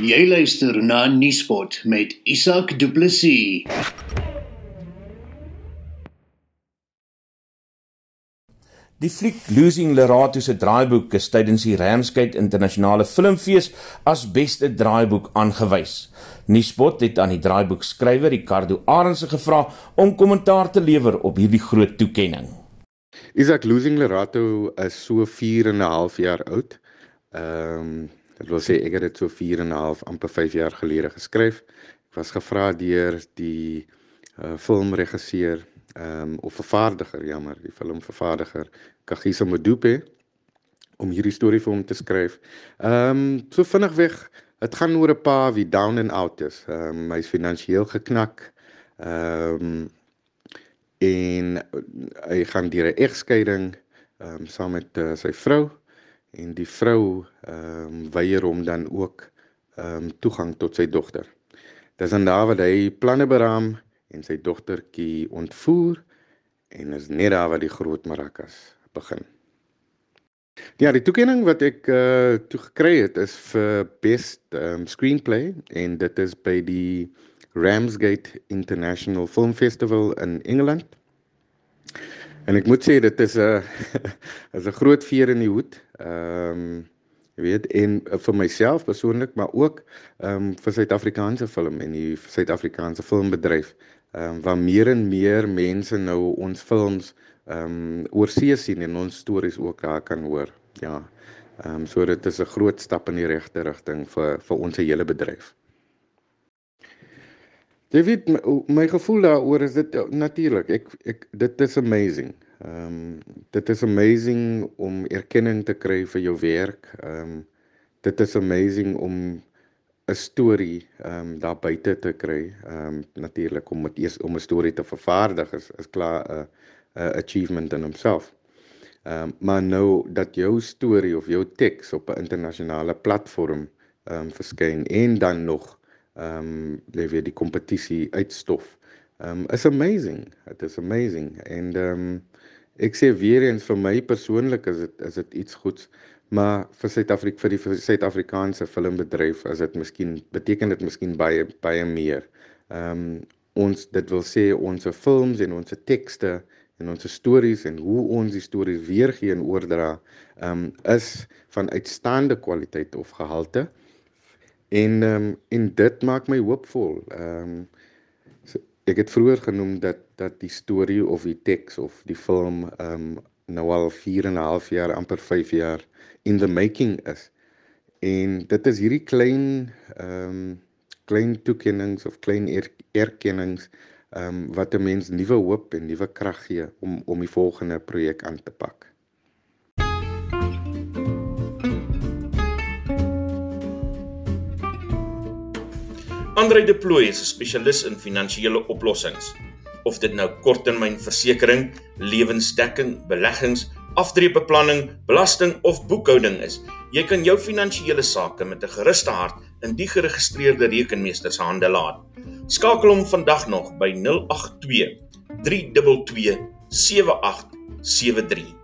Jy luister na Nuuspot met Isak Du Plessis. Die fliek Losing Lerato se draaiboek is tydens die Ramsgate Internasionale Filmfees as beste draaiboek aangewys. Nuuspot het aan die draaiboekskrywer Ricardo Arendse gevra om kommentaar te lewer op hierdie groot toekenning. Isaac Losing Lerato is so 4 en 'n half jaar oud. Ehm um, dit wil sê ek het dit so 4 en 'n half amper 5 jaar gelede geskryf. Ek was gevra deur die uh, filmregisseur ehm um, of vervaardiger, jammer, die filmvervaardiger Kagiso Modupe om hierdie storie vir hom te skryf. Ehm um, so vinnig weg. Dit gaan oor 'n pa wie down and out is. Ehm um, hy's finansiëel geknak. Ehm um, en hy gaan deur 'n egskeiding ehm um, saam met uh, sy vrou en die vrou ehm um, weier hom dan ook ehm um, toegang tot sy dogter. Dis dan daar waar hy planne beraam en sy dogtertjie ontvoer en is net daar waar die groot marakas begin. Ja, die toekenning wat ek uh toe gekry het is vir best um, screenplay en dit is by die Ramsgate International Film Festival in Engeland. En ek moet sê dit is 'n is 'n groot veer in die hoed. Ehm um, jy weet en uh, vir myself persoonlik, maar ook ehm um, vir Suid-Afrikaanse film en die Suid-Afrikaanse filmbedryf ehm um, waar meer en meer mense nou ons films ehm um, oorsee sien en ons stories ook daar kan hoor. Ja. Ehm um, so dit is 'n groot stap in die regte rigting vir vir ons hele bedryf. Jy weet my, my gevoel daaroor is dit natuurlik. Ek ek dit is amazing. Ehm um, dit is amazing om erkenning te kry vir jou werk. Ehm um, dit is amazing om 'n storie ehm um, daar buite te kry. Ehm um, natuurlik om dit eers om 'n storie te vervaardig is is klaar 'n 'n achievement in homself. Ehm um, maar nou dat jou storie of jou teks op 'n internasionale platform ehm um, verskyn en dan nog ehm um, lê weer die kompetisie uitstof. Ehm um, is amazing. It is amazing and ehm um, ek sê weer eens vir my persoonlik is dit is dit iets goeds Maar vir Suid-Afrika vir die Suid-Afrikaanse filmbedryf is dit miskien beteken dit miskien baie baie meer. Ehm um, ons dit wil sê ons films en ons tekste en ons stories en hoe ons die stories weergee en oordra ehm um, is van uitstaande kwaliteit of gehalte. En ehm um, en dit maak my hoopvol. Ehm um, so, ek het vroeër genoem dat dat die storie of die teks of die film ehm um, nou al 4 en 'n half jaar amper 5 jaar in the making is. En dit is hierdie klein ehm um, klein toekennings of klein er erkennings ehm um, wat 'n mens nuwe hoop en nuwe krag gee om om die volgende projek aan te pak. Andre De Plooy is 'n spesialis in finansiële oplossings. Of dit nou korttermynversekering, lewensdekking, beleggings aftreebeplanning, belasting of boekhouding is. Jy kan jou finansiële sake met 'n gerusde hart in die geregistreerde rekenmeester se hande laat. Skakel hom vandag nog by 082 322 7873.